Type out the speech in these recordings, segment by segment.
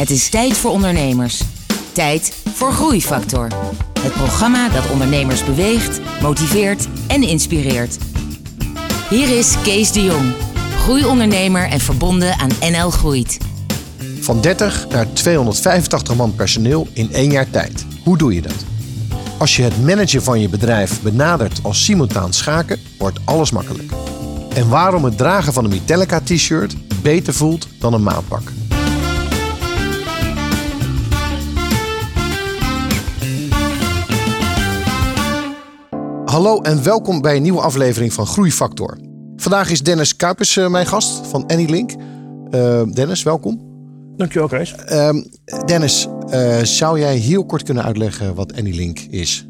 Het is tijd voor ondernemers. Tijd voor Groeifactor. Het programma dat ondernemers beweegt, motiveert en inspireert. Hier is Kees de Jong, groeiondernemer en verbonden aan NL Groeit. Van 30 naar 285 man personeel in één jaar tijd. Hoe doe je dat? Als je het managen van je bedrijf benadert als simultaan schaken, wordt alles makkelijk. En waarom het dragen van een Metallica t-shirt beter voelt dan een maatpak. Hallo en welkom bij een nieuwe aflevering van Groeifactor. Vandaag is Dennis Kuipers uh, mijn gast van Anylink. Uh, Dennis, welkom. Dankjewel, Kees. Uh, Dennis, uh, zou jij heel kort kunnen uitleggen wat Anylink is?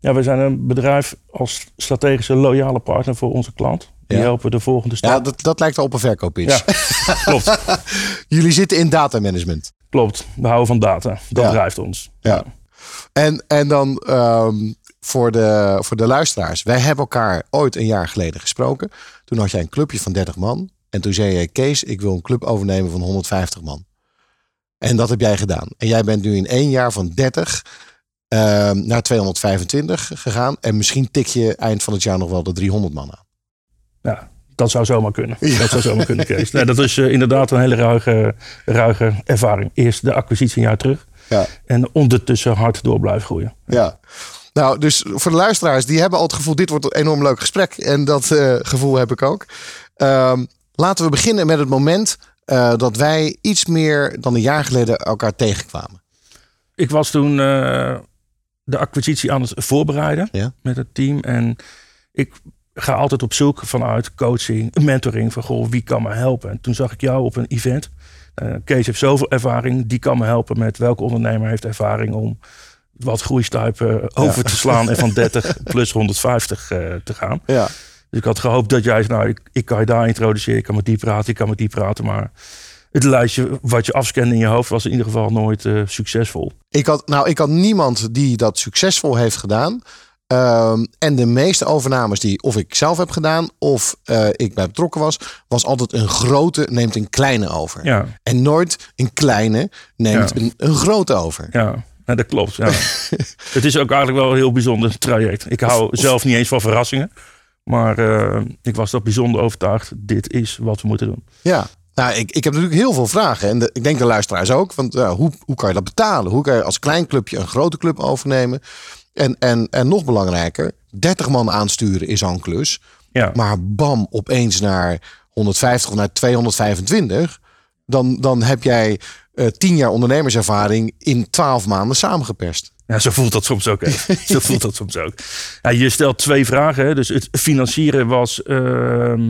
Ja, we zijn een bedrijf als strategische loyale partner voor onze klant. Die ja. helpen de volgende stap. Ja, dat, dat lijkt al op een verkooppitch. Ja, klopt. Jullie zitten in datamanagement. Klopt, we houden van data. Dat ja. drijft ons. Ja. En, en dan um, voor, de, voor de luisteraars. Wij hebben elkaar ooit een jaar geleden gesproken. Toen had jij een clubje van 30 man. En toen zei je, Kees, ik wil een club overnemen van 150 man. En dat heb jij gedaan. En jij bent nu in één jaar van 30 uh, naar 225 gegaan. En misschien tik je eind van het jaar nog wel de 300 man aan. Ja, dat zou zomaar kunnen. Ja. Dat zou zomaar kunnen, Kees. Nee, dat is uh, inderdaad een hele ruige, ruige ervaring. Eerst de acquisitie een jaar terug. Ja. En ondertussen hard door blijven groeien. Ja. Nou, dus voor de luisteraars, die hebben al het gevoel, dit wordt een enorm leuk gesprek. En dat uh, gevoel heb ik ook. Um, laten we beginnen met het moment uh, dat wij iets meer dan een jaar geleden elkaar tegenkwamen. Ik was toen uh, de acquisitie aan het voorbereiden ja? met het team. En ik ga altijd op zoek vanuit coaching, mentoring. Van goh, wie kan me helpen? En toen zag ik jou op een event. Uh, Kees heeft zoveel ervaring. Die kan me helpen met welke ondernemer heeft ervaring om wat groeistuipen over ja. te slaan. En van 30 plus 150 uh, te gaan. Ja. Dus ik had gehoopt dat jij nou, ik, ik kan je daar introduceren. Ik kan met die praten, ik kan met die praten. Maar het lijstje wat je afscande in je hoofd was in ieder geval nooit uh, succesvol. Ik had, nou, ik had niemand die dat succesvol heeft gedaan. Um, en de meeste overnames die of ik zelf heb gedaan of uh, ik bij betrokken was, was altijd een grote neemt een kleine over. Ja. En nooit een kleine neemt ja. een, een grote over. Ja. Nou, dat klopt. Ja. het is ook eigenlijk wel een heel bijzonder traject. Ik hou of, zelf niet eens van verrassingen. Maar uh, ik was toch bijzonder overtuigd. Dit is wat we moeten doen. Ja, nou, ik, ik heb natuurlijk heel veel vragen. En de, ik denk de luisteraars ook. Want uh, hoe, hoe kan je dat betalen? Hoe kan je als klein clubje een grote club overnemen? En, en, en nog belangrijker, 30 man aansturen is al een klus. Ja. Maar bam, opeens naar 150 of naar 225. Dan, dan heb jij uh, 10 jaar ondernemerservaring in 12 maanden samengeperst. Ja, zo voelt dat soms ook. Zo voelt dat soms ook. Ja, je stelt twee vragen. Hè. Dus het financieren was uh,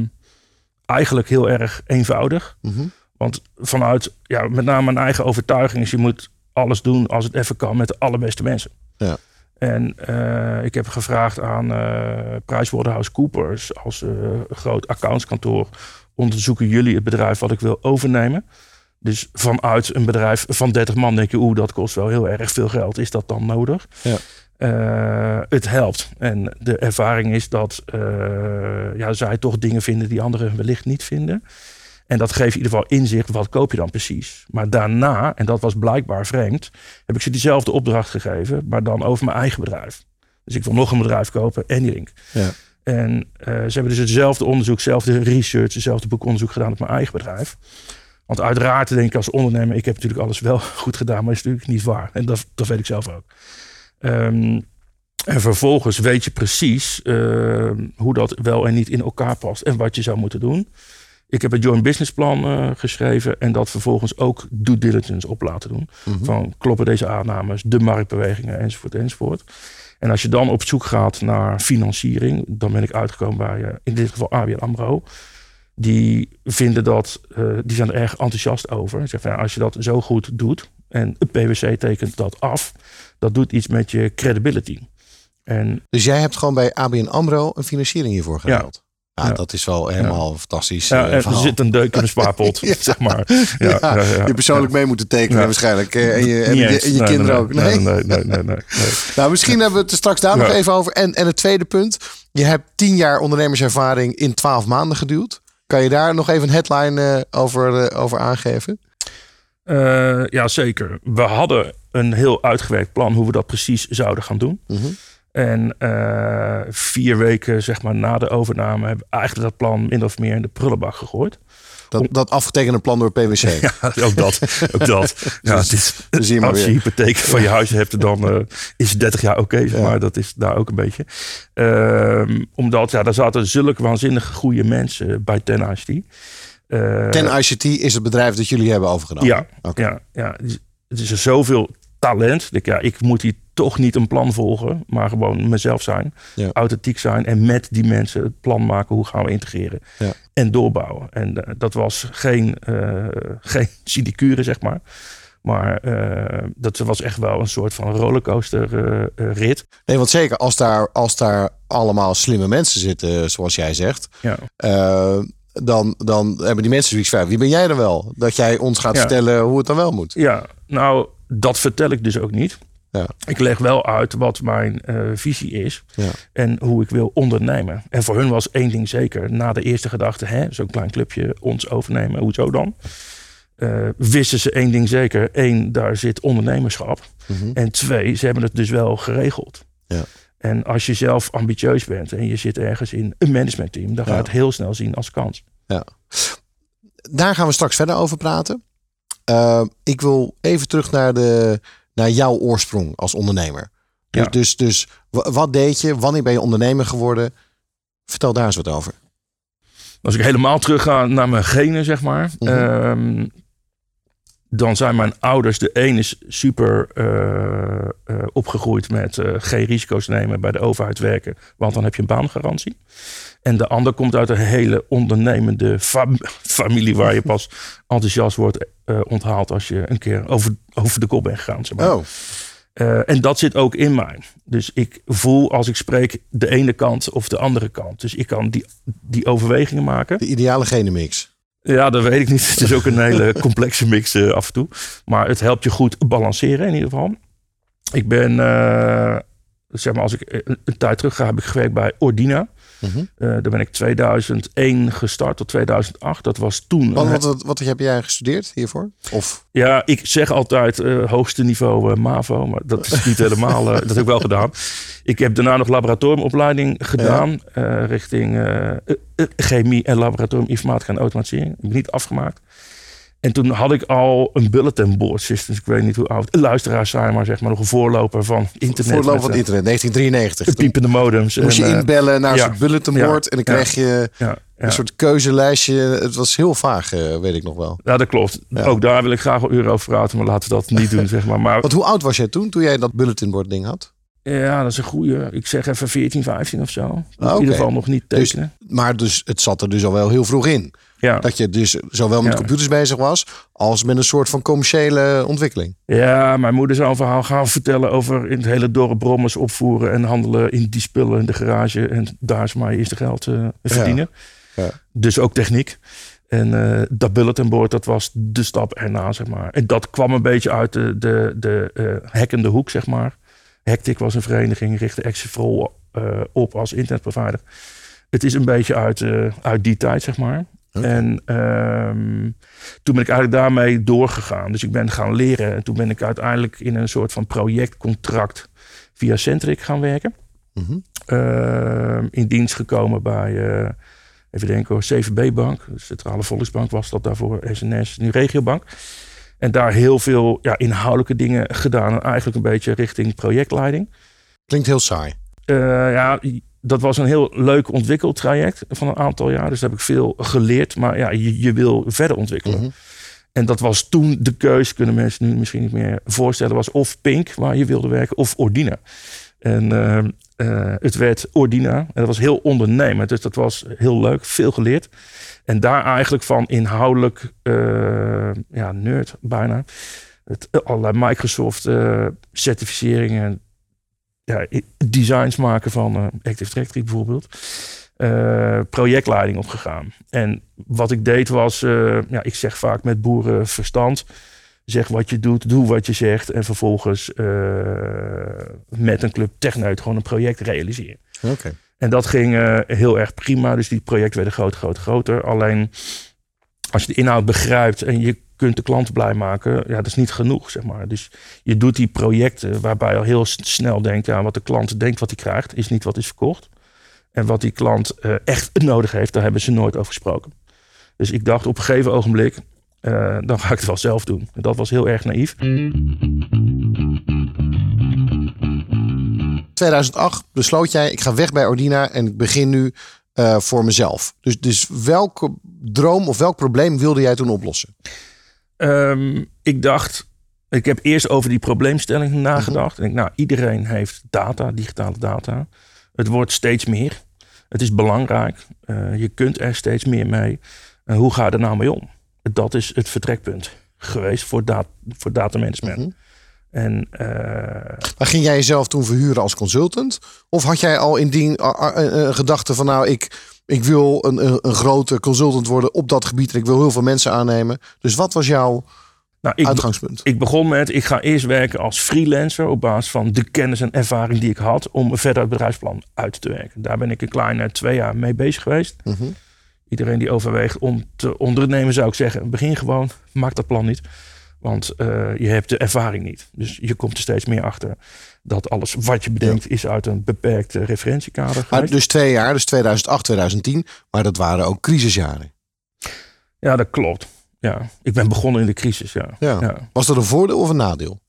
eigenlijk heel erg eenvoudig. Mm -hmm. Want vanuit ja, met name mijn eigen overtuiging is je moet alles doen als het even kan met de allerbeste mensen. Ja. En uh, ik heb gevraagd aan uh, PricewaterhouseCoopers als uh, groot accountskantoor onderzoeken jullie het bedrijf wat ik wil overnemen. Dus vanuit een bedrijf van 30 man denk je, oeh, dat kost wel heel erg veel geld. Is dat dan nodig? Ja. Uh, het helpt. En de ervaring is dat uh, ja, zij toch dingen vinden die anderen wellicht niet vinden. En dat geeft in ieder geval inzicht, wat koop je dan precies? Maar daarna, en dat was blijkbaar vreemd, heb ik ze diezelfde opdracht gegeven, maar dan over mijn eigen bedrijf. Dus ik wil nog een bedrijf kopen, Anylink. Ja. En uh, ze hebben dus hetzelfde onderzoek, hetzelfde research, hetzelfde boekonderzoek gedaan op mijn eigen bedrijf. Want uiteraard denk ik als ondernemer, ik heb natuurlijk alles wel goed gedaan, maar is natuurlijk niet waar. En dat, dat weet ik zelf ook. Um, en vervolgens weet je precies uh, hoe dat wel en niet in elkaar past en wat je zou moeten doen. Ik heb een joint business plan uh, geschreven en dat vervolgens ook due diligence op laten doen. Mhm. Van kloppen deze aannames, de marktbewegingen enzovoort enzovoort. En als je dan op zoek gaat naar financiering, dan ben ik uitgekomen bij uh, in dit geval ABN AMRO. Die vinden dat, uh, die zijn er erg enthousiast over. Ze zeggen, ja, als je dat zo goed doet en PwC tekent dat af, dat doet iets met je credibility. En, dus jij hebt gewoon bij ABN AMRO een financiering hiervoor gehaald? Ja. Ja, ja, dat is wel helemaal ja. fantastisch. Ja, er zit een deuk in de spaarpot, zeg maar. Je persoonlijk mee moeten tekenen waarschijnlijk. En je, en je, en je nee, kinderen. Nee? Nee, nee, nee, nee, Nou, misschien hebben we het er straks daar nog even over. En, en het tweede punt. Je hebt tien jaar ondernemerservaring in twaalf maanden geduwd. Kan je daar nog even een headline uh, over, uh, over aangeven? Uh, ja, zeker. We hadden een heel uitgewerkt plan hoe we dat precies zouden gaan doen. Mhm. En uh, vier weken zeg maar, na de overname hebben we eigenlijk dat plan min of meer in de prullenbak gegooid. Dat, dat afgetekende plan door PwC. Ja, ook dat. ook dat. Ja, het is, Dan zie je maar als je weer. hypotheek van je huis hebt, dan eh, is 30 jaar oké. zeg Ja. maar dat is daar ook een beetje. Ehm, omdat ja, daar zaten zulke waanzinnige goede mensen bij Ten ICT. Eh, Ten ICT is het bedrijf dat jullie hebben overgenomen. ja, ja, ja. Het is- er zoveel talent. Ik, ja, ik moet hier toch niet een plan volgen, maar gewoon mezelf zijn. Ja. Authentiek zijn en met die mensen het plan maken. Hoe gaan we integreren Ja. en doorbouwen. En eh, dat was geen, eh geen sinecure, zeg maar. Maar eh, dat was echt wel een soort van rollercoaster rit. Nee, want zeker als daar, als daar allemaal slimme mensen zitten, zoals jij zegt, Ja. dan, dan hebben die mensen zoiets van, wie ben jij dan wel? Dat jij ons gaat Ja. vertellen hoe het dan wel moet. Ja, nou, dat vertel ik dus ook niet. Ja. Ik leg wel uit wat mijn eh, visie is Ja. en hoe ik wil ondernemen. En voor hun was één ding zeker. Na de eerste gedachte, hè, zo'n klein clubje ons overnemen, hoezo dan? Eh, wisten ze één ding zeker. Eén, daar zit ondernemerschap. Mhm. En twee, ze hebben het dus wel geregeld. Ja. En als je zelf ambitieus bent en je zit ergens in een managementteam, dan ga je Ja. het heel snel zien als kans. Daar gaan we straks verder over praten. Eh, ik wil even terug naar, de, naar jouw oorsprong als ondernemer. Dus, Ja. dus, dus wa- wat deed je? Wanneer ben je ondernemer geworden? Vertel daar eens wat over. Als ik helemaal terug ga naar mijn genen, zeg maar. Mhm. ehm, dan zijn mijn ouders, de een is super eh, eh, opgegroeid met eh, geen risico's nemen, bij de overheid werken, want dan heb je een baangarantie. En de ander komt uit een hele ondernemende fam- familie waar je pas enthousiast wordt eh, onthaald als je een keer over, over de kop bent gegaan. Zeg maar. Oh, Eh, en dat zit ook in mij. Dus ik voel als ik spreek de ene kant of de andere kant. Dus ik kan die, die overwegingen maken. de ideale genenmix. Ja, dat weet ik niet. Het is ook een hele complexe mix eh, af en toe. Maar het helpt je goed balanceren in ieder geval. Ik ben, zeg maar, als ik een, een tijd terug ga, heb ik gewerkt bij Ordina. Eh, daar ben ik 2001 gestart tot 2008. Dat was toen. Wat, wat, wat, wat heb jij gestudeerd hiervoor? Of ja, ik zeg altijd eh, hoogste niveau eh, MAVO, maar dat is niet helemaal. dat heb ik wel gedaan. Ik heb daarna nog laboratoriumopleiding gedaan richting chemie en laboratorium informatica en automatisering. Ik ben niet afgemaakt. En toen had ik al een bulletin board systems. Ik weet niet hoe oud. Luisteraars zijn, maar zeg maar nog een voorloper van internet. voorloop met, van het eh, internet, 1993. Toen Piepende modems. moest je en, eh, inbellen naar een ja. soort bulletin Ja. board en dan kreeg je een soort keuzelijstje. Het was heel vaag, eh, weet ik nog wel. ja, dat klopt. Ook daar wil ik graag wel uren over praten, maar laten we dat niet doen, zeg maar. Maar Want hoe oud was jij toen, toen jij dat bulletin board ding had? Ja, dat is een goede. Ik zeg even 14, 15 of zo. In ieder geval nog niet Dus- tekenen. Maar dus, het zat er dus al wel heel vroeg in. Ja. Dat je dus zowel met Ja. computers bezig was, als met een soort van commerciële ontwikkeling. ja, mijn moeder zou een verhaal gaan vertellen over in het hele dorp brommers opvoeren en handelen in die spullen in de garage. En daar is mijn eerste geld eh, verdienen. Ja. Dus ook techniek. En eh, dat bulletin board, dat was de stap erna, zeg maar. En dat kwam een beetje uit de, de, de eh, hackende hoek, zeg maar. Hectic was een vereniging, richtte Exifrol eh op als internetprovider. Het is een beetje uit, uit die tijd, zeg maar. En ehm, toen ben ik eigenlijk daarmee doorgegaan. Dus ik ben gaan leren. En toen ben ik uiteindelijk in een soort van projectcontract via Centric gaan werken. Mhm. Ehm, in dienst gekomen bij, eh, even denken hoor, CVB-bank. De Centrale Volksbank was dat daarvoor, SNS, nu Regiobank. En daar heel veel ja, inhoudelijke dingen gedaan. En eigenlijk een beetje richting projectleiding. Klinkt heel saai. Eh, ja, dat was een heel leuk ontwikkeltraject van een aantal jaar. Dus daar heb ik veel geleerd. Maar ja, je, je wil verder ontwikkelen. Mhm. En dat was toen de keus, kunnen mensen nu misschien niet meer voorstellen, was of Pink, waar je wilde werken, of Ordina. En ehm, eh, het werd Ordina. En dat was heel ondernemend. Dus dat was heel leuk, veel geleerd. En daar eigenlijk van inhoudelijk, eh, ja, nerd bijna. Het, allerlei Microsoft eh, certificeringen. Ja, designs maken van eh, Active Directory bijvoorbeeld. Eh, projectleiding opgegaan. En wat ik deed was, eh, ja, ik zeg vaak met boerenverstand. Zeg wat je doet, doe wat je zegt. En vervolgens met een club techneut gewoon een project realiseren. Oké. En dat ging heel erg prima. Dus die projecten werden groter, groter, groter. Alleen als je de inhoud begrijpt en je kunt de klant blij maken, ja, dat is niet genoeg, zeg maar. Dus je doet die projecten waarbij je al heel snel denkt, ja, wat de klant denkt wat hij krijgt, is niet wat is verkocht. En wat die klant eh, echt nodig heeft, daar hebben ze nooit over gesproken. Dus ik dacht op een gegeven ogenblik, uh, dan ga ik het wel zelf doen. En dat was heel erg naïef. 2008 besloot jij, ik ga weg bij Ordina en ik begin nu uh, voor mezelf. Dus, dus welke droom of welk probleem wilde jij toen oplossen? Um, ik dacht, ik heb eerst over die probleemstelling nagedacht. En ik, nou, iedereen heeft data, digitale data. Het wordt steeds meer. Het is belangrijk. Uh, je kunt er steeds meer mee. Uh, hoe ga je er nou mee om? Dat is het vertrekpunt geweest voor, dat, voor data management. Mm -hmm. En, uh, maar ging jij jezelf toen verhuren als consultant? Of had jij al in die gedachte van nou, ik, ik wil een, een, een, grote consultant worden op dat gebied en ik wil heel veel mensen aannemen. Dus wat was jouw nou, ik, uitgangspunt? Ik begon met, ik ga eerst werken als freelancer op basis van de kennis en ervaring die ik had om verder het bedrijfsplan uit te werken. Daar ben ik een kleine twee jaar mee bezig geweest. Mm -hmm. Iedereen die overweegt om te ondernemen zou ik zeggen, begin gewoon, maak dat plan niet. Want uh, je hebt de ervaring niet. Dus je komt er steeds meer achter dat alles wat je bedenkt is uit een beperkt referentiekader. Maar dus twee jaar, dus 2008, 2010. Maar dat waren ook crisisjaren. Ja, dat klopt. Ja, ik ben begonnen in de crisis. Ja. ja. ja. Was dat een voordeel of een nadeel?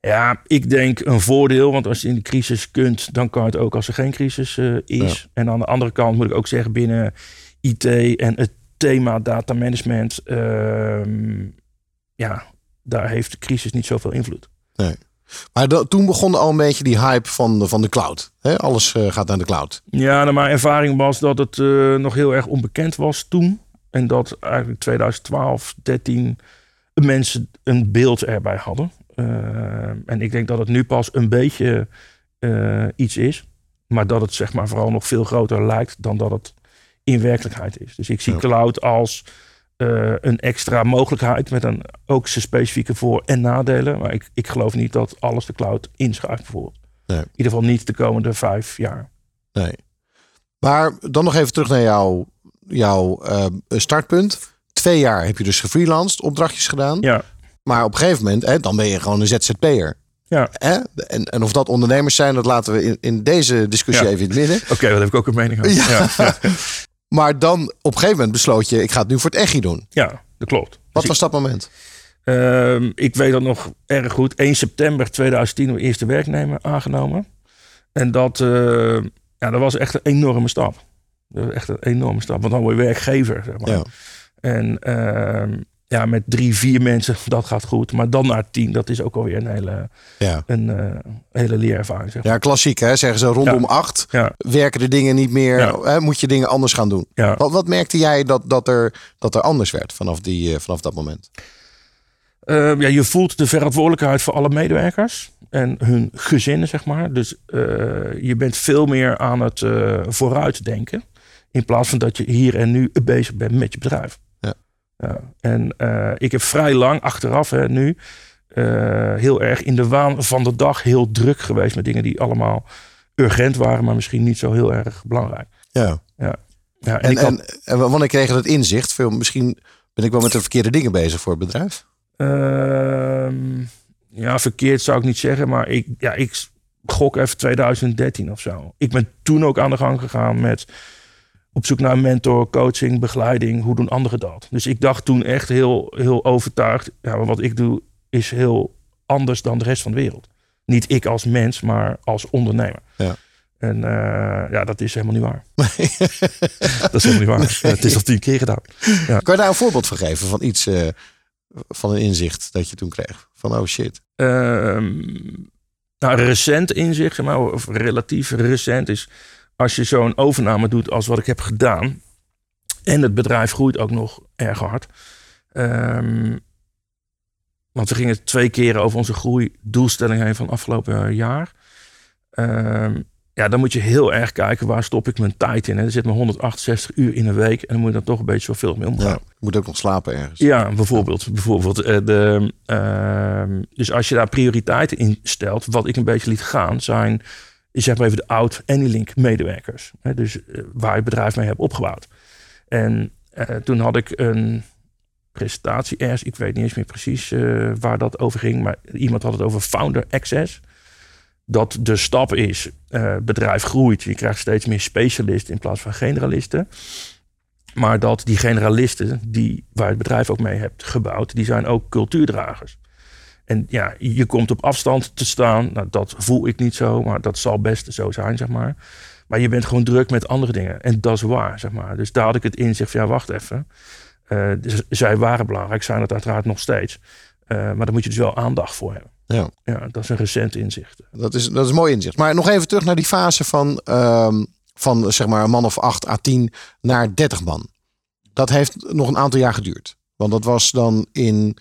Ja, ik denk een voordeel. Want als je in de crisis kunt, dan kan het ook als er geen crisis uh, is. Ja. En aan de andere kant moet ik ook zeggen, binnen IT en het thema data management. Uh, ja, daar heeft de crisis niet zoveel invloed. Nee. Maar dat, toen begon al een beetje die hype van de, van de cloud. He, alles uh, gaat naar de cloud. Ja, nou, mijn ervaring was dat het uh, nog heel erg onbekend was toen. En dat eigenlijk 2012, 13 mensen een beeld erbij hadden. Uh, en ik denk dat het nu pas een beetje iets is. Maar dat het zeg maar vooral nog veel groter lijkt dan dat het in werkelijkheid is. Dus ik zie ja. cloud als uh, een extra mogelijkheid met een, ook zijn specifieke voor- en nadelen. Maar ik, ik geloof niet dat alles de cloud inschuift bijvoorbeeld. Nee. In ieder geval niet de komende vijf jaar. Nee. Maar dan nog even terug naar jouw, jouw uh, startpunt. Twee jaar heb je dus gefreelanced, opdrachtjes gedaan. Ja. Maar op een gegeven moment, hè, dan ben je gewoon een ZZP'er. Ja. Hè? En, en of dat ondernemers zijn, dat laten we in, in deze discussie ja. even in het midden. Oké, okay, daar heb ik ook een mening over. Ja. ja. Maar dan op een gegeven moment besloot je, ik ga het nu voor het echi doen. Ja, dat klopt. Wat dus was dat moment? Uh, ik weet dat nog erg goed. 1 september 2010 de eerste werknemer aangenomen. En dat, uh, ja, dat was echt een enorme stap. Dat was echt een enorme stap. Want dan word je werkgever. Zeg maar. Ja. En uh, ja, met drie, vier mensen, dat gaat goed. Maar dan naar tien, dat is ook alweer een hele, ja. een, uh, hele leerervaring. Zeg maar. Ja, klassiek hè, zeggen ze rondom Ja. acht. Ja. Werken de dingen niet meer, hè, moet je dingen anders gaan doen. Wat, wat merkte jij dat, dat, er, dat er anders werd vanaf, die, eh, vanaf dat moment? Uh, ja, je voelt de verantwoordelijkheid voor alle medewerkers en hun gezinnen, zeg maar. Dus uh, je bent veel meer aan het vooruitdenken. In plaats van dat je hier en nu bezig bent met je bedrijf. Ja. En uh, ik heb vrij lang achteraf hè, nu uh, heel erg in de waan van de dag heel druk geweest met dingen die allemaal urgent waren, maar misschien niet zo heel erg belangrijk. Ja. Ja. ja en, en wanneer kreeg je dat inzicht? Veel, misschien ben ik wel met de verkeerde dingen bezig voor het bedrijf. Ehm, ja, verkeerd zou ik niet zeggen, maar ik, ja, ik gok even 2013 of zo. Ik ben toen ook aan de gang gegaan met op zoek naar een mentor, coaching, begeleiding. Hoe doen anderen dat? Dus ik dacht toen echt heel, heel overtuigd. Ja, maar wat ik doe is heel anders dan de rest van de wereld. Niet ik als mens, maar als ondernemer. Ja. En eh, ja, dat is helemaal niet waar. dat is helemaal niet waar. Het is al tien keer gedaan. Kan je daar een voorbeeld van geven van iets, eh, van een inzicht dat je toen kreeg? Van oh shit. Ehm, nou, recent inzicht, maar, of relatief recent is als je zo'n overname doet als wat ik heb gedaan. En het bedrijf groeit ook nog erg hard. Ehm, want we gingen twee keren over onze groeidoelstelling heen van afgelopen jaar. Ehm, ja, dan moet je heel erg kijken waar stop ik mijn tijd in. Hè. Er zit maar 168 uur in een week en dan moet je dan toch een beetje zoveel mee omgaan. Ja, je moet ook nog slapen ergens. Ja, bijvoorbeeld. bijvoorbeeld eh, de, ehm, dus als je daar prioriteiten in stelt, wat ik een beetje liet gaan, zijn zeg maar even de oud Anylink medewerkers. Hè, dus eh, waar je het bedrijf mee hebt opgebouwd. En eh, toen had ik een presentatie ergens. Ik weet niet eens meer precies eh, waar dat over ging. Maar iemand had het over founder access. Dat de stap is, bedrijf groeit. Je krijgt steeds meer specialisten in plaats van generalisten. Maar dat die generalisten, die, waar het bedrijf ook mee hebt gebouwd, die zijn ook cultuurdragers. En ja, je komt op afstand te staan. Nou, dat voel ik niet zo, maar dat zal best zo zijn, zeg maar. Maar je bent gewoon druk met andere dingen. En dat is waar, zeg maar. Dus daar had ik het inzicht van, ja, wacht even. Uh, dus zij waren belangrijk, zijn het uiteraard nog steeds. Uh, maar daar moet je dus wel aandacht voor hebben. Ja. ja, dat is een recent inzicht. Dat is, dat is een mooi inzicht. Maar nog even terug naar die fase van, uh, van zeg maar een man of 8 à 10 naar 30 man. Dat heeft nog een aantal jaar geduurd. Want dat was dan in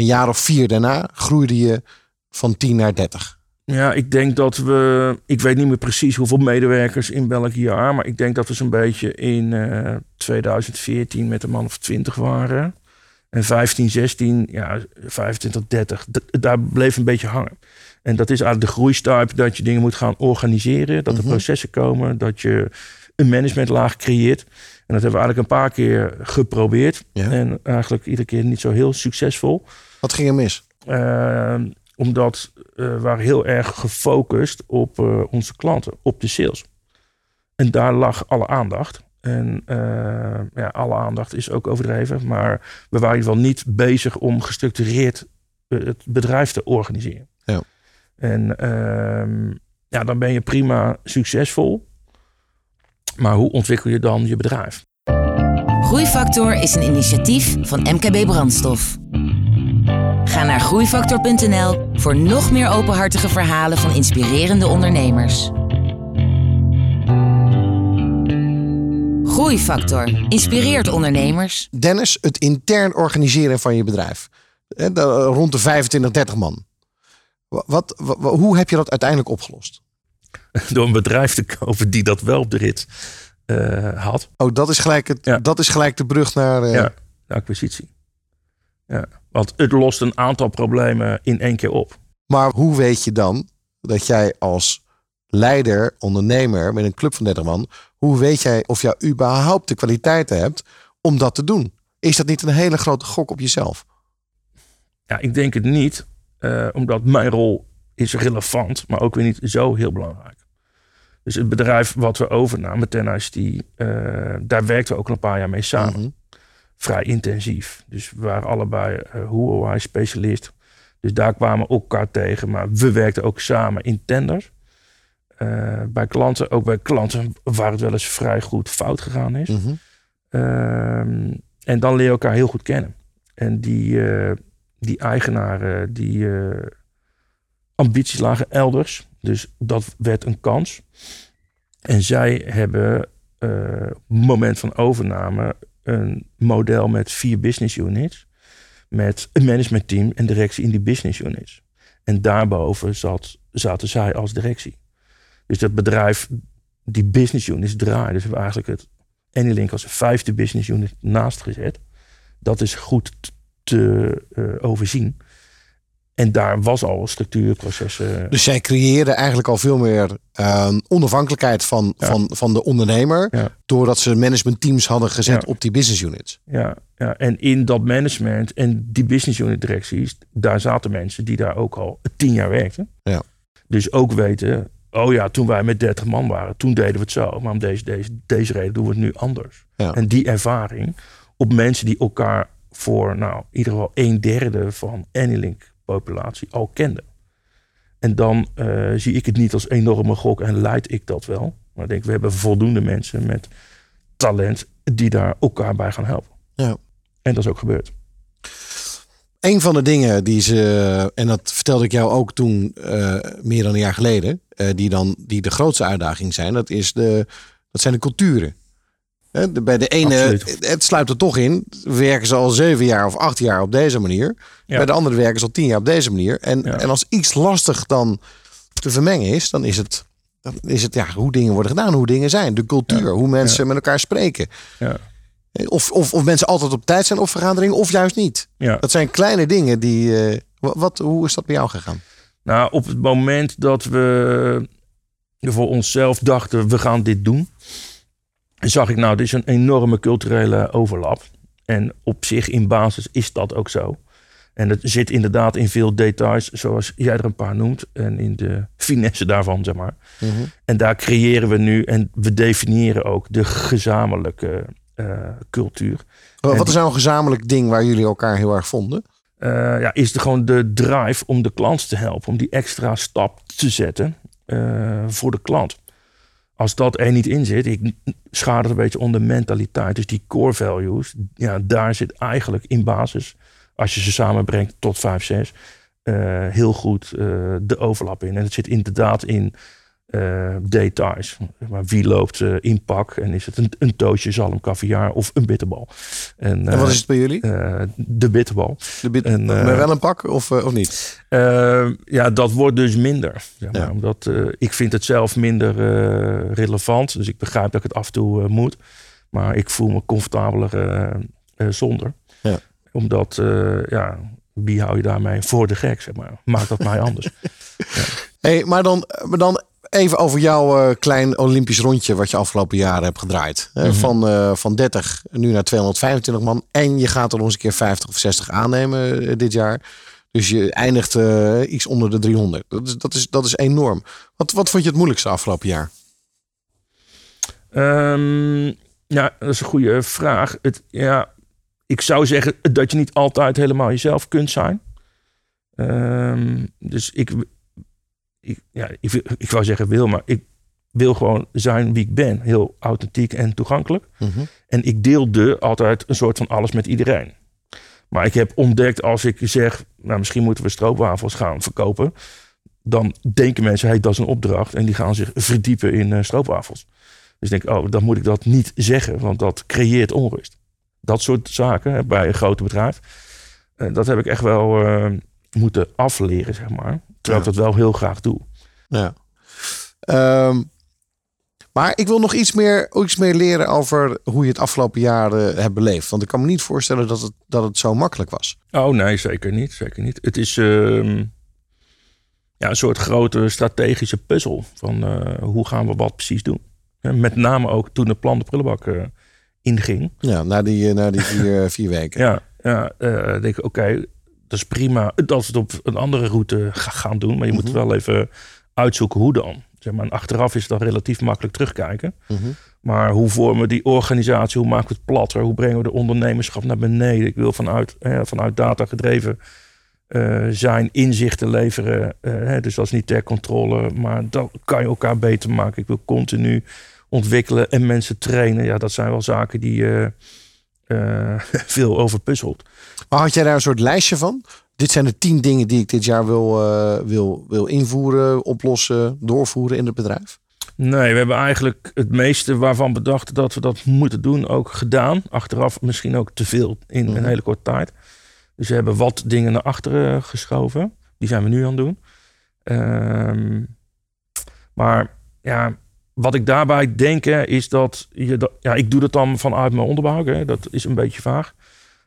een jaar of vier daarna groeide je van 10 naar 30. Ja, ik denk dat we. Ik weet niet meer precies hoeveel medewerkers in welk jaar. Maar ik denk dat we zo'n beetje in uh, 2014 met een man of 20 waren. En 15, 16, ja, 25, 30. daar bleef een beetje hangen. En dat is eigenlijk de groeistuip dat je dingen moet gaan organiseren. Dat er mhm. processen komen. Dat je een managementlaag creëert. En dat hebben we eigenlijk een paar keer geprobeerd. En eigenlijk iedere keer niet zo heel succesvol. Wat ging er mis? Uh, omdat uh, we waren heel erg gefocust op uh, onze klanten, op de sales. En daar lag alle aandacht. En uh, ja, alle aandacht is ook overdreven. Maar we waren in ieder geval niet bezig om gestructureerd het bedrijf te organiseren. Ja. En ehm, ja, dan ben je prima succesvol. Maar hoe ontwikkel je dan je bedrijf? Groeifactor is een initiatief van MKB Brandstof. Ga naar groeifactor.nl voor nog meer openhartige verhalen van inspirerende ondernemers. Groeifactor inspireert ondernemers. Dennis, het intern organiseren van je bedrijf. Rond de 25, 30 man. Wat, hoe heb je dat uiteindelijk opgelost? Door een bedrijf te kopen die dat wel op de rit uh, had. Oh, dat is gelijk, het, dat is gelijk de brug naar. Uh... Ja, de acquisitie. Ja, want het lost een aantal problemen in één keer op. Maar hoe weet je dan dat jij als leider, ondernemer met een club van 30 man, hoe weet jij of jij überhaupt de kwaliteiten hebt om dat te doen? Is dat niet een hele grote gok op jezelf? Ja, ik denk het niet, uh, omdat mijn rol is relevant, maar ook weer niet zo heel belangrijk. Dus het bedrijf wat we overnamen, Ten ICT, uh, daar werkten we ook een paar jaar mee samen. Mhm vrij intensief. Dus we waren allebei uh, specialist. Dus daar kwamen we elkaar tegen. Maar we werkten ook samen in tenders. Uh, bij klanten, ook bij klanten waar het wel eens vrij goed fout gegaan is. Mm en dan leer je elkaar heel goed kennen. En die, uh, die eigenaren, die ambities lagen elders. Dus dat werd een kans. En zij hebben moment van overname een model met vier business units. Met een managementteam en directie in die business units. En daarboven zat, zaten zij als directie. Dus dat bedrijf, die business units draaien. Dus we hebben eigenlijk het Anylink als vijfde business unit naast gezet. Dat is goed te uh, overzien. En daar was al structuurprocessen. Dus zij creëerden eigenlijk al veel meer uh, onafhankelijkheid van, van, van de ondernemer. Doordat ze managementteams hadden gezet op die business units. Ja, ja, en in dat management en die business unit directies, daar zaten mensen die daar ook al tien jaar werkten. Ja. Dus ook weten, oh ja, toen wij met 30 man waren, toen deden we het zo. Maar om deze, deze, deze reden doen we het nu anders. En die ervaring op mensen die elkaar voor, nou, in ieder geval een derde van Anylink populatie al kende. En dan uh, zie ik het niet als enorme gok en leid ik dat wel. Maar ik denk, we hebben voldoende mensen met talent die daar elkaar bij gaan helpen. Ja. En dat is ook gebeurd. Een van de dingen die ze, en dat vertelde ik jou ook toen, uh, meer dan een jaar geleden, uh, die dan die de grootste uitdaging zijn, dat, is de, dat zijn de culturen. Bij de ene, het sluit er toch in, werken ze al zeven jaar of acht jaar op deze manier. Bij de andere werken ze al tien jaar op deze manier. En, en als iets lastig dan te vermengen is, dan is het, dan is het ja, hoe dingen worden gedaan, hoe dingen zijn. De cultuur, hoe mensen met elkaar spreken. Of, of, of mensen altijd op tijd zijn op vergaderingen, of juist niet. Dat zijn kleine dingen die. Uh, wat, hoe is dat bij jou gegaan? Nou, op het moment dat we voor onszelf dachten, we gaan dit doen zag ik nou, dit is een enorme culturele overlap. En op zich in basis is dat ook zo. En het zit inderdaad in veel details, zoals jij er een paar noemt. En in de finesse daarvan, zeg maar. Mhm. En daar creëren we nu en we definiëren ook de gezamenlijke eh, cultuur. Wat En is nou een gezamenlijk ding waar jullie elkaar heel erg vonden? eh, ja, is er gewoon de drive om de klant te helpen, om die extra stap te zetten eh, voor de klant. Als dat er niet in zit, ik schaar het een beetje onder mentaliteit. Dus die core values, ja, daar zit eigenlijk in basis, als je ze samenbrengt tot 5, 6, eh, heel goed eh, de overlap in. En het zit inderdaad in eh, details. Maar wie loopt eh, in pak en is het een, een toosje zalm, caviar of een bitterbal? En, En wat eh, is het bij jullie? eh, de bitterbal. De bit- en, met wel een pak of, of niet? Ja, dat wordt dus minder. Zeg maar. Ja. Omdat, eh, ik vind het zelf minder eh, relevant. Dus ik begrijp dat ik het af en toe moet. Maar ik voel me comfortabeler eh, eh, zonder. Ja. Omdat, eh, ja, wie hou je daarmee voor de gek? Zeg maar. Maakt dat mij anders. Hey, maar, dan, maar dan even over jouw eh, klein Olympisch rondje wat je afgelopen jaren hebt gedraaid. Eh, Mhm. van, eh, van 30 nu naar 225 man. En je gaat er nog eens een keer 50 of 60 aannemen dit jaar. Dus je eindigt iets onder de 300. Dat is, dat is, dat is enorm. Wat, wat vond je het moeilijkste afgelopen jaar? Ehm, ja, dat is een goede vraag. Het, ja, ik zou zeggen dat je niet altijd helemaal jezelf kunt zijn. Ehm, dus ik, ik, ja, ik, wou zeggen wil, maar ik wil gewoon zijn wie ik ben. Heel authentiek en toegankelijk. En ik deelde altijd een soort van alles met iedereen. Maar ik heb ontdekt als ik zeg, nou misschien moeten we stroopwafels gaan verkopen. Dan denken mensen, hey, dat is een opdracht. En die gaan zich verdiepen in eh, stroopwafels. Dus ik denk, oh, dan moet ik dat niet zeggen, want dat creëert onrust. Dat soort zaken hè, bij een groot bedrijf. eh, dat heb ik echt wel eh, moeten afleren, zeg maar. Terwijl ik dat wel heel graag doe. Ja. Ehm, maar ik wil nog iets meer, iets meer leren over hoe je het afgelopen jaar hebt beleefd. Want ik kan me niet voorstellen dat het, dat het zo makkelijk was. Oh nee, zeker niet. Zeker niet. Het is ehm, ja, een soort grote strategische puzzel van eh, hoe gaan we wat precies doen. Ja, met name ook toen de plan de prullenbak eh, inging. Ja, na die, eh, na die vier, vier weken. Ja, ja denk ik, oké, dat is prima dat we het op een andere route ga- gaan doen. Maar je moet Mhm. wel even uitzoeken hoe dan. Zeg maar, en achteraf is het dan relatief makkelijk terugkijken. Mhm. Maar hoe vormen we die organisatie? Hoe maken we het platter? Hoe brengen we de ondernemerschap naar beneden? Ik wil vanuit, eh, vanuit data gedreven eh, zijn, inzichten leveren. Eh, hè, dus dat is niet ter controle, maar dan kan je elkaar beter maken. Ik wil continu ontwikkelen en mensen trainen. Ja, dat zijn wel zaken die je eh, veel over puzzelt. Maar had jij daar een soort lijstje van? Dit zijn de tien dingen die ik dit jaar wil, eh, wil, wil invoeren, oplossen, doorvoeren in het bedrijf. Nee, we hebben eigenlijk het meeste waarvan bedacht dat we dat moeten doen ook gedaan. Achteraf misschien ook te veel in Mhm. een hele korte tijd. Dus we hebben wat dingen naar achteren geschoven. Die zijn we nu aan het doen. Ehm, maar ja, wat ik daarbij denk hè, is dat je dat, ja, ik doe dat dan vanuit mijn onderbouw. Hè, dat is een beetje vaag.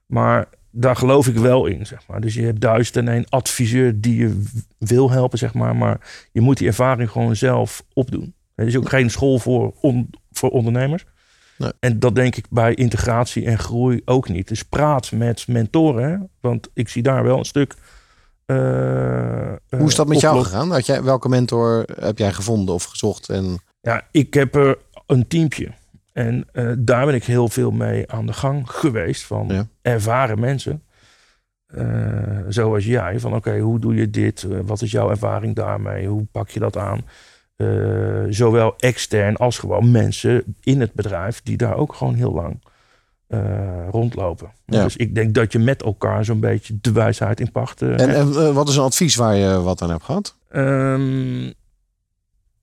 Maar daar geloof ik wel in, zeg maar. Dus je hebt duizend en één adviseur die je wil helpen, zeg maar. Maar je moet die ervaring gewoon zelf opdoen. Er is ook geen school voor, on- voor ondernemers. Nee. En dat denk ik bij integratie en groei ook niet. Dus praat met mentoren. Hè? Want ik zie daar wel een stuk. eh, Hoe is dat met jou oplop- gegaan? Had jij, welke mentor heb jij gevonden of gezocht? En, Ja, ik heb er een teampje. En eh, daar ben ik heel veel mee aan de gang geweest. Van Ja. ervaren mensen. Eh, zoals jij. Van oké, hoe doe je dit? Eh, wat is jouw ervaring daarmee? Hoe pak je dat aan? Zowel extern als gewoon mensen in het bedrijf. Die daar ook gewoon heel lang rondlopen. Ja. Dus ik denk dat je met elkaar zo'n beetje de wijsheid in pacht en, en wat is een advies waar je wat aan hebt gehad? Ehm,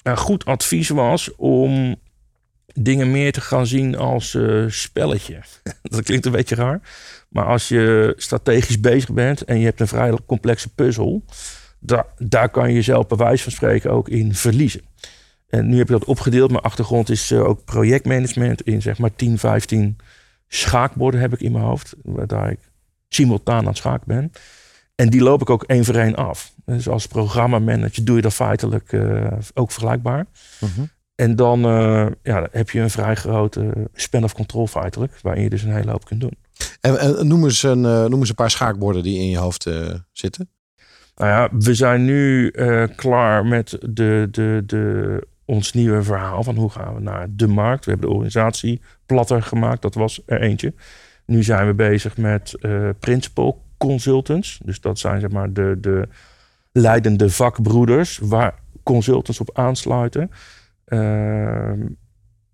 een goed advies was om dingen meer te gaan zien als eh, spelletje. dat klinkt een beetje raar. Maar als je strategisch bezig bent en je hebt een vrij complexe puzzel, daar, daar kan je jezelf bij wijze van spreken ook in verliezen. En nu heb je dat opgedeeld. Mijn achtergrond is eh, ook projectmanagement in zeg maar 10, 15 schaakborden heb ik in mijn hoofd. Waar ik simultaan aan het schaken ben. En die loop ik ook één voor één af. Dus als programmamanager doe je dat feitelijk eh, ook vergelijkbaar. Mhm. En dan eh, ja, heb je een vrij grote span of control feitelijk. Waarin je dus een hele hoop kunt doen. En, en noem, eens een, eh, noem eens een paar schaakborden die in je hoofd zitten. Nou ja, we zijn nu klaar met de, de, de, ons nieuwe verhaal van hoe gaan we naar de markt. We hebben de organisatie platter gemaakt, dat was er eentje. Nu zijn we bezig met principal consultants. Dus dat zijn zeg maar de, de leidende vakbroeders waar consultants op aansluiten. Ehm,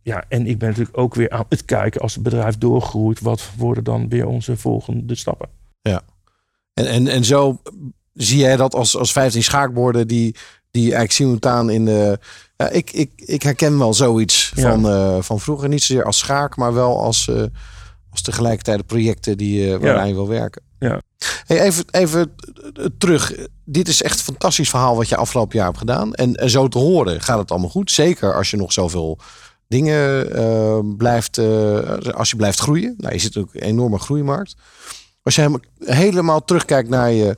ja, en ik ben natuurlijk ook weer aan het kijken als het bedrijf doorgroeit, wat worden dan weer onze volgende stappen? En, en, en zo zie jij dat als, als 15 schaakborden die, die eigenlijk simultaan in de. Ja, ik, ik, ik herken wel zoiets Ja. van, eh, van vroeger. Niet zozeer als schaak, maar wel als, eh, als tegelijkertijd projecten die, eh waaraan je wil werken. Ja. Hey, even, even eh, terug. Dit is echt een fantastisch verhaal wat je afgelopen jaar hebt gedaan. En, zo te horen gaat het allemaal goed. Zeker als je nog zoveel dingen eh, blijft, eh, als je blijft groeien. Nou, je zit ook een enorme groeimarkt. Als je helemaal, terugkijkt naar je,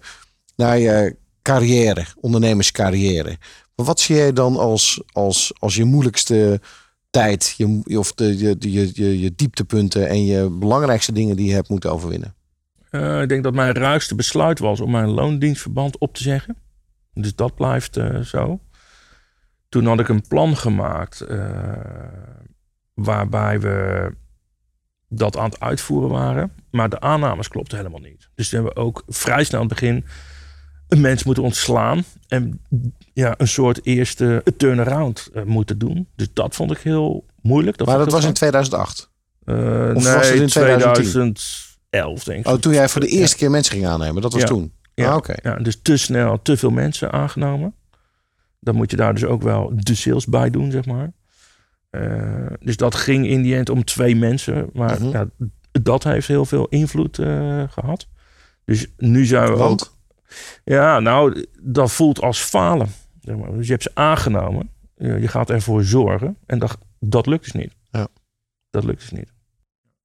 naar je carrière, ondernemerscarrière. Wat zie jij dan als, als, als je moeilijkste tijd, je, of de, je, je, je, je dieptepunten en je belangrijkste dingen die je hebt moeten overwinnen? Eh, ik denk dat mijn ruigste besluit was om mijn loondienstverband op te zeggen. Dus dat blijft eh, zo. Toen had ik een plan gemaakt eh, waarbij we dat aan het uitvoeren waren. Maar de aannames klopten helemaal niet. Dus toen hebben we ook vrij snel aan het begin een mens moeten ontslaan. En ja, een soort eerste turnaround moeten doen. Dus dat vond ik heel moeilijk. maar vond dat was in heel 2008. fijn. Eh, of nee, was het in 2010? 2011 denk ik. Oh, toen jij voor de eerste keer mensen ging aannemen. Dat was toen. Ja, Ah, oké. ja, dus te snel, te veel mensen aangenomen. Dan moet je daar dus ook wel de sales bij doen, zeg maar. Eh, dus dat ging in die end om twee mensen. Maar Mhm. ja, dat heeft heel veel invloed eh, gehad. Dus nu zijn we Want? ook... Ja, nou, dat voelt als falen. Zeg maar. Dus je hebt ze aangenomen. Je je gaat ervoor zorgen. En dat, dat lukt dus niet. Ja. Dat lukt dus niet.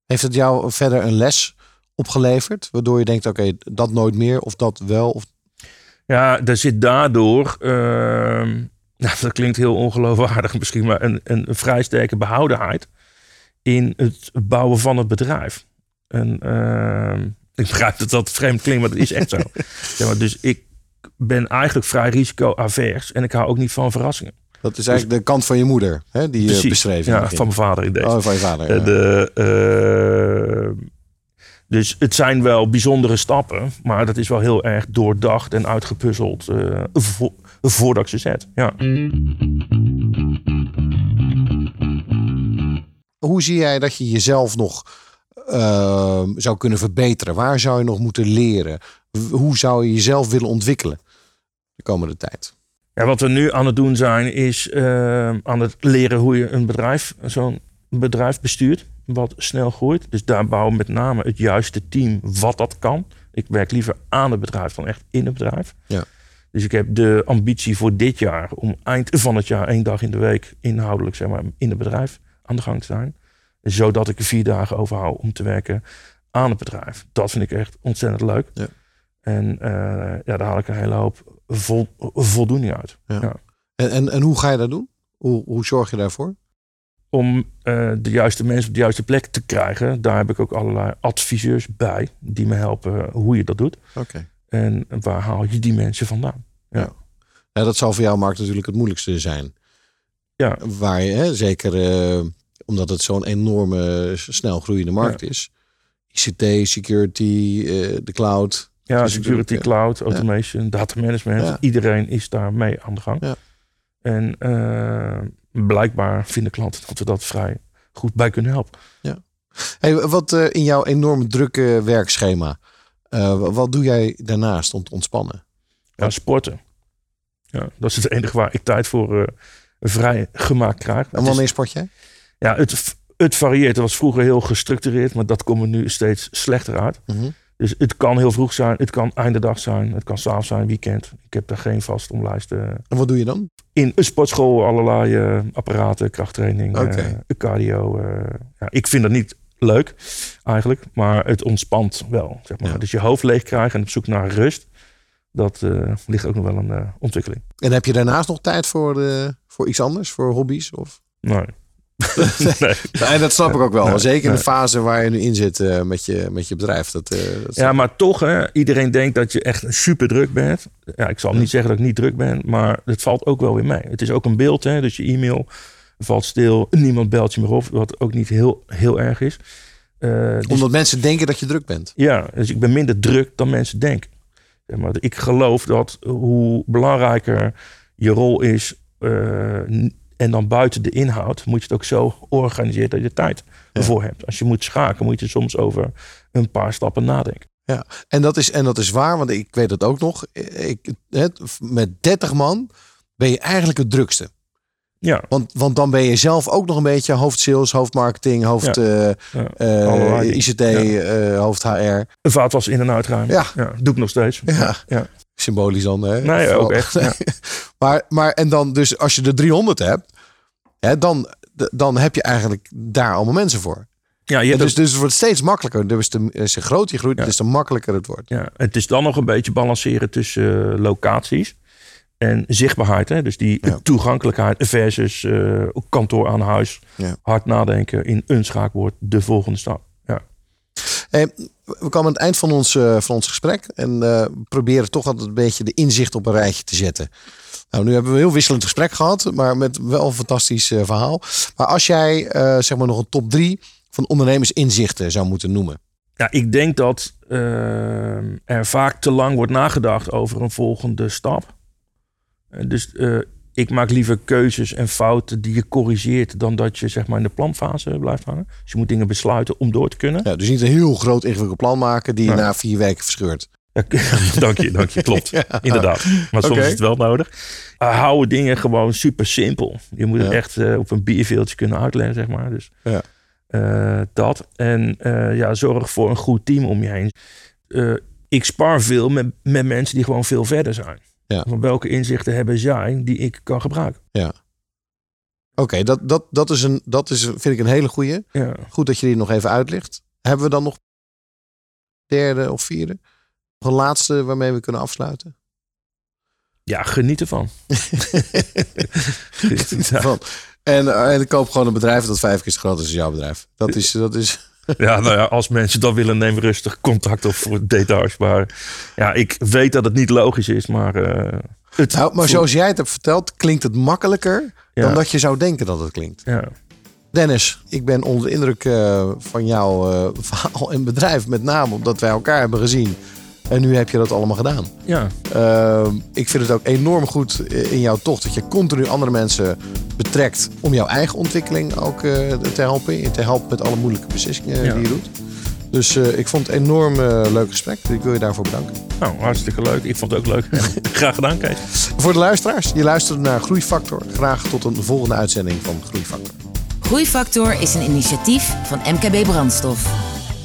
Heeft het jou verder een les opgeleverd? Waardoor je denkt, oké, dat nooit meer. Of dat wel. Of... Ja, er zit daardoor, ehm, nou, dat klinkt heel ongeloofwaardig misschien, maar een, een vrij sterke behoudenheid in het bouwen van het bedrijf. En ehm, ik begrijp dat dat vreemd klinkt, maar dat is echt zo. Zeg maar, dus ik ben eigenlijk vrij risico-avers en ik hou ook niet van verrassingen. Dat is eigenlijk de kant van je moeder, hè, die je beschreef. Ja, van mijn vader in deze. Oh, van je vader. ja. Eh, De, eh, dus het zijn wel bijzondere stappen, maar dat is wel heel erg doordacht en uitgepuzzeld eh, vo- voordat ik ze zet. Ja. Hoe zie jij dat je jezelf nog ehm, zou kunnen verbeteren? Waar zou je nog moeten leren? Hoe zou je jezelf willen ontwikkelen de komende tijd? Ja, wat we nu aan het doen zijn, is eh, aan het leren hoe je een bedrijf, zo'n bedrijf bestuurt, wat snel groeit. Dus daar bouwen we met name het juiste team wat dat kan. Ik werk liever aan het bedrijf dan echt in het bedrijf. Ja. Dus ik heb de ambitie voor dit jaar om eind van het jaar één dag in de week inhoudelijk zeg maar, in het bedrijf aan de gang te zijn. Zodat ik er vier dagen overhoud om te werken aan het bedrijf. Dat vind ik echt ontzettend leuk. Ja. En eh, ja, daar haal ik een hele hoop vol, voldoening uit. Ja. Ja. En, en, en hoe ga je dat doen? Hoe, hoe zorg je daarvoor? Om eh, de juiste mensen op de juiste plek te krijgen, daar heb ik ook allerlei adviseurs bij die me helpen hoe je dat doet. Oké. En waar haal je die mensen vandaan? Ja, dat zal voor jou, Mark, natuurlijk het moeilijkste zijn. Ja. Waar je, hè, zeker eh, omdat het zo'n enorme, snel groeiende markt is. ICT, security, eh, de cloud. Ja, security, ja. cloud, automation, data management. Ja. Iedereen is daar mee aan de gang. Ja. En blijkbaar vinden klanten dat we dat vrij goed bij kunnen helpen. Hey, wat eh, in jouw enorm drukke werkschema, eh, wa- wat doe jij daarnaast om te ontspannen? Ja, sporten. Ja, dat is het enige waar ik tijd voor eh, vrij gemaakt krijg. En wanneer sport jij? ja, het, het varieert. Het was vroeger heel gestructureerd, maar dat komt er nu steeds slechter uit. Mhm. Dus het kan heel vroeg zijn, het kan einde dag zijn, het kan s'avonds zijn, weekend. Ik heb daar geen vast omlijst. eh. En wat doe je dan? in een sportschool allerlei eh, apparaten, krachttraining, eh, cardio. eh. ja, ik vind dat niet leuk eigenlijk, maar het ontspant wel. Zeg maar. Ja. Dus je hoofd leeg krijgen en op zoek naar rust, dat ligt ook nog wel een ontwikkeling. En heb je daarnaast nog tijd voor, voor iets anders, voor hobby's? Of? Nee. Nee. En dat snap ik ook wel. Nee, Zeker in de fase waar je nu in zit eh, met, je, met je bedrijf. Dat, eh, dat Ja, maar toch, hè, iedereen denkt dat je echt super druk bent. Ja, ik zal niet zeggen dat ik niet druk ben, maar het valt ook wel weer mee. Het is ook een beeld, hè, dus je e-mail valt stil, niemand belt je meer op, wat ook niet heel, heel erg is. Eh, dus- Omdat mensen denken dat je druk bent. Ja, dus ik ben minder druk dan mensen denken. Maar ik geloof dat hoe belangrijker je rol is eh, en dan buiten de inhoud, moet je het ook zo organiseren dat je tijd ervoor hebt. Als je moet schaken, moet je soms over een paar stappen nadenken. Ja, en dat is, en dat is waar, want ik weet het ook nog. Ik, het, met 30 man ben je eigenlijk het drukste. Ja, Want, want dan ben je zelf ook nog een beetje hoofd sales, hoofd marketing, hoofd eh, ja. eh, dingen. ICT, eh, hoofd HR. Een vaatwas in- en uitruimen. Ja. doe ik nog steeds. Ja. ja. Symbolisch dan. Hè? Nee, ook echt. Ja. maar, maar en dan dus als je de 300 hebt, hè, dan, dan heb je eigenlijk daar allemaal mensen voor. Ja, je dus, dus het wordt steeds makkelijker. Dus de, als je groot je groeit, Ja. dus te makkelijker het wordt. Ja, het is dan nog een beetje balanceren tussen eh, locaties en zichtbaarheid. Hè? Dus die Ja. toegankelijkheid versus eh, kantoor aan huis. Ja. Hard nadenken in een schaakwoord, de volgende stap. We komen aan het eind van ons, eh, van ons gesprek. En eh, proberen toch altijd een beetje de inzicht op een rijtje te zetten. Nou, nu hebben we een heel wisselend gesprek gehad, maar met wel een fantastisch eh, verhaal. Maar als jij zeg maar nog een top drie van ondernemersinzichten zou moeten noemen. ja ik denk dat er vaak te lang wordt nagedacht over een volgende stap. Dus ik maak liever keuzes en fouten die je corrigeert... dan dat je zeg maar, in de planfase blijft hangen. Dus je moet dingen besluiten om door te kunnen. Ja, dus niet een heel groot ingewikkeld plan maken die je Ja. na vier weken verscheurt. Ja, dank je, dank je. Klopt. Inderdaad. Maar soms is het wel nodig. Uh, houden dingen gewoon super simpel. Je moet het echt eh, op een bierveeltje kunnen uitleggen, zeg maar. Dus Ja. eh, dat. En eh, ja, zorg voor een goed team om je heen. Eh, ik spar veel met, met mensen die gewoon veel verder zijn. Ja. Van welke inzichten hebben zij die ik kan gebruiken? Oké, dat, dat, dat, is een, dat is, vind ik een hele goeie. Ja. Goed dat je die nog even uitlicht. Hebben we dan nog derde of vierde? Nog een laatste waarmee we kunnen afsluiten? ja, geniet ervan. Ja. Van. En, eh, en koop gewoon een bedrijf dat vijf keer zo groot is als jouw bedrijf. Dat is, dat is Ja, nou ja, als mensen dat willen, neem rustig contact op voor details. Maar ja, ik weet dat het niet logisch is, maar... eh, het nou, maar zoals jij het hebt verteld, klinkt het makkelijker Ja. dan dat je zou denken dat het klinkt. Ja. Dennis, ik ben onder de indruk eh, van jouw eh, verhaal en bedrijf. Met name omdat wij elkaar hebben gezien. En nu heb je dat allemaal gedaan. ja, Uh, ik vind het ook enorm goed in jouw tocht dat je continu andere mensen betrekt om jouw eigen ontwikkeling ook uh, te helpen. Te helpen met alle moeilijke beslissingen Ja. die je doet. Dus uh, ik vond het een enorm uh, leuk gesprek. Ik wil je daarvoor bedanken. nou, hartstikke leuk. Ik vond het ook leuk. Graag gedaan, Kees. Voor de luisteraars, je luistert naar Groeifactor. Graag tot een volgende uitzending van Groeifactor. Groeifactor is een initiatief van MKB Brandstof.